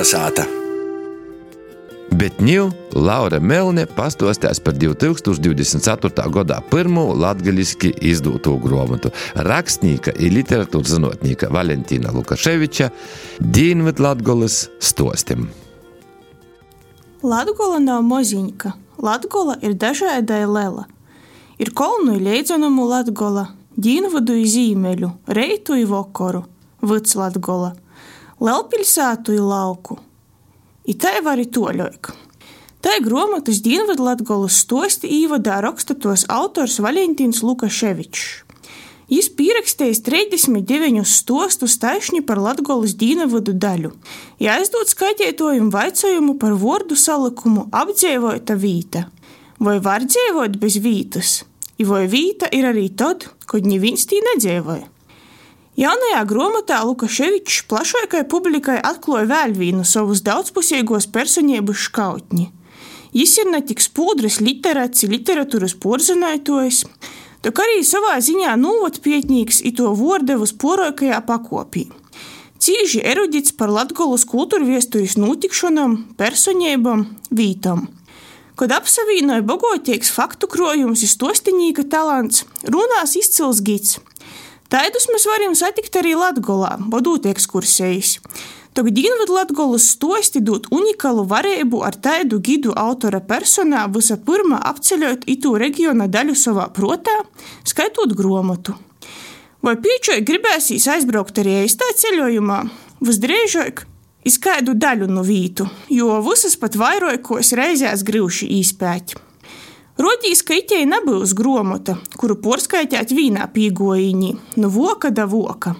Kolnesāta! Bet ņū Laura Melne pastostās par 2024. gadā pirmo latgaliski izdūto grāmatu rakstnieka un literatūras zinātnieka Valentīna Lukaševiča Dienvidu Latgolas stostim. Latgola nav moziņka. Latgola ir dažādai lela. Ir kolnu i leidzonumu Latgola, Dienvidu i zīmeļu, reitu i vokoru, Vits Latgola, Lielpilsētu i lauku. I tai var i toļoik. Tai grāmatas Dienvidu Latgolas stosti īvadā raksta tos autors Valentīns Lukaševičs. Jis pierakstījis 39 stostus taisni par Latgolas dienvidu daļu. Jāizdod skaitētojumu vaicojumu par vārdu salikumu apdzīvota vīta. Vai var dzīvot bez vītas? Vai vīta ir arī tad, kad neviens tī nedzīvoja? Jaunajā grāmatā Lukaševičs plašākai publikai atklāja vēl vienu savus daudzpusīgos personības škautni. Jis ir ne tik spūdris literāts, literatūras porzinājotājs, tak arī savā ziņā novotpietnīgs i to vordevus porokajā pakopī. Cīži erudits par Latgolas kultūra viesturis notikšanām, personībām, vītam. Kad apsavienoja bogotīgs faktu krojums, iztostiņīga talants, runās izcils gids – Taidus mēs varam satikt arī Latvijā, vadot ekskursijas. Tagad Dienvidu Latvijas stosti dod unikālu varību ar taidu gidu autora personā visapirmā apceļot itu reģiona daļu savā protā, skaitot grāmatu. Vai piečoji gribēsīs aizbraukt arī īstā ceļojumā? Visdrīzāk izskaidu daļu no vītu, jo visas pat vairākos reizēs grūši īspēt. Rodīs, ka itei nebūs gromota, kuru porskaitēt vīnā pīgojiņi, no voka da voka.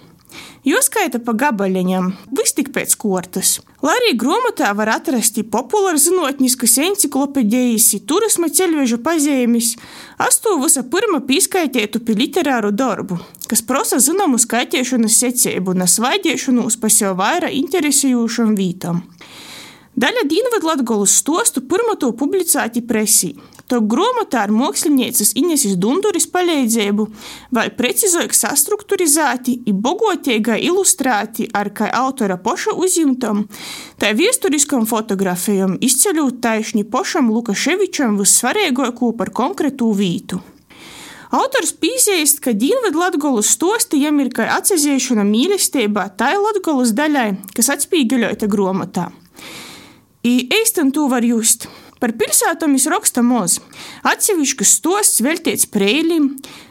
Jo skaita pa gabaļiņam, viss tik pēc kortas. Lai arī grāmatā var atrast populāras zinātniskas enciklopēdijas, turisma ceļvežu pazīmes, astu visa pirma pieskaitētu pie literāru darbu, kas prasa zināmu skaitiešanas secību, nesvaidiešanos pa sev vairāk interesējošam vītam. Daļa Dienvidu Latvijas stostu pirmo to publicēti presī, To grāmatā ar mākslinieces Ineses Dunduris palīdzību vēl precīzāk sastruktūrizēti un bagātīgi ilustrēti ar kā autora poša uzjumtam, tā vēsturiskam fotografijam izceļot taisni pošam Lukaševičam vissvarīgāko par konkrētu vītu. Autors pīzējas, ka Dienvidu Latvijas stosti jam ir kā atsezīšana mīlestībā tai Latvijas daļai, kas atspīgeļota grāmatā. Īstenībā to var just. Par pilsētām viņš raksta maz. Atsevišķus stosts veltīts prēļiem,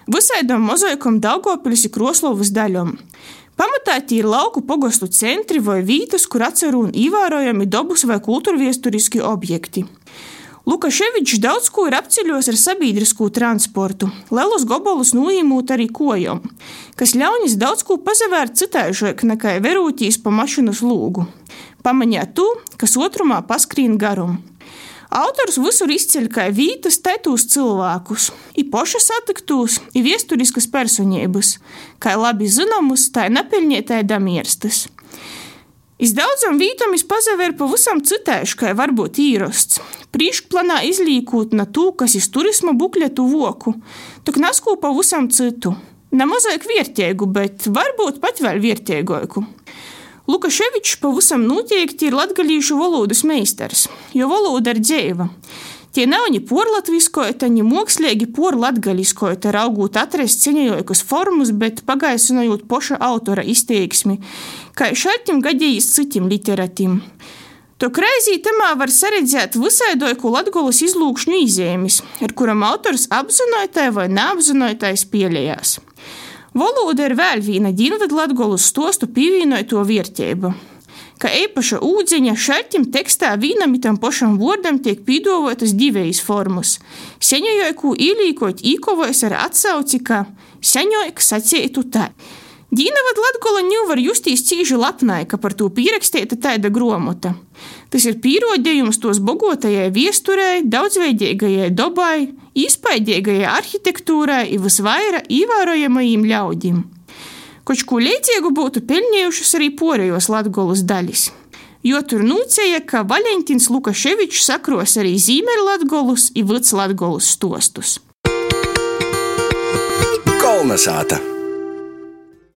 visādām mozaikam Daugopils ir Kroslovas daļām. Pamatā tie ir lauku pogostu centri vai vietas, kur atceru un ievērojami dabas vai kultūrviesturiski objekti. Lukaševičs daudz ko ir apceļos ar sabiedrisko transportu, lielus gabalus noīmūt arī kojām, kas ļaunis daudz ko pazavērt citāžāk nekā verūtīs pa mašinas lūgu. Pamaņā tu, kas otrumā paskrien garumu. Autors visur izceļ kā vītas tetūs cilvēkus, i poša satiktūs, i viesturiskas personības, kā labi zināmus, tā nepilnietai damierstas. Iz daudzam vītam es pazavēru pavisam citēšu, kā varbūt īrosts. Priekšplanā izlīkot na tū, kas iz turisma bukļetu voku, tok naskū pavisam citu. Nemazāk vērtīgu, bet varbūt pat vēl vērtīgāku. Lukaševičs pavisam noteikti ir latgalīšu valodas meistars, jo valoda ir dzīva. Tie nav ni porlatviskojota, ni mākslīgi porlatgaliskojota, raugot atrast ceņojot formas, bet pagaisinojot poša autora izteiksmi, kā šaltim gadījis citim literatim. To kreizī temā var saredzēt visaidoiku latgolas izlūkšņu izēmis, ar kuram autors apzinātai vai neapzinātais pieļējās. Valoda ir vēl viena Dienvidu Latvijas stostu pievienoto vērtība. Kā īpaša ūdeņa šaltim tekstā vienam tam pašam vārdam tiek pīdāvotas divas formas. Seņojoku ielīkot īkovojas ar atsauci, ka seņojok sacītu tā. Dīnavad Latgola nevar justies cīži lepnai, ka par to pierakstīta tāda gromota. Tas ir pierādījums tos bogotajai viesturei, daudzveidīgajai dabai, izpaidīgajai arhitektūrai un visvairāk ievērojamajiem ļaudīm. Kaut ko līdzīgu būtu pelnījušas arī porejos Latgolas daļas. Jo tur nūcēja, ka Valentīns Lukaševičs sakros arī Zīmerlatgolus un Vits Latgolus stostus. Kolnesāta!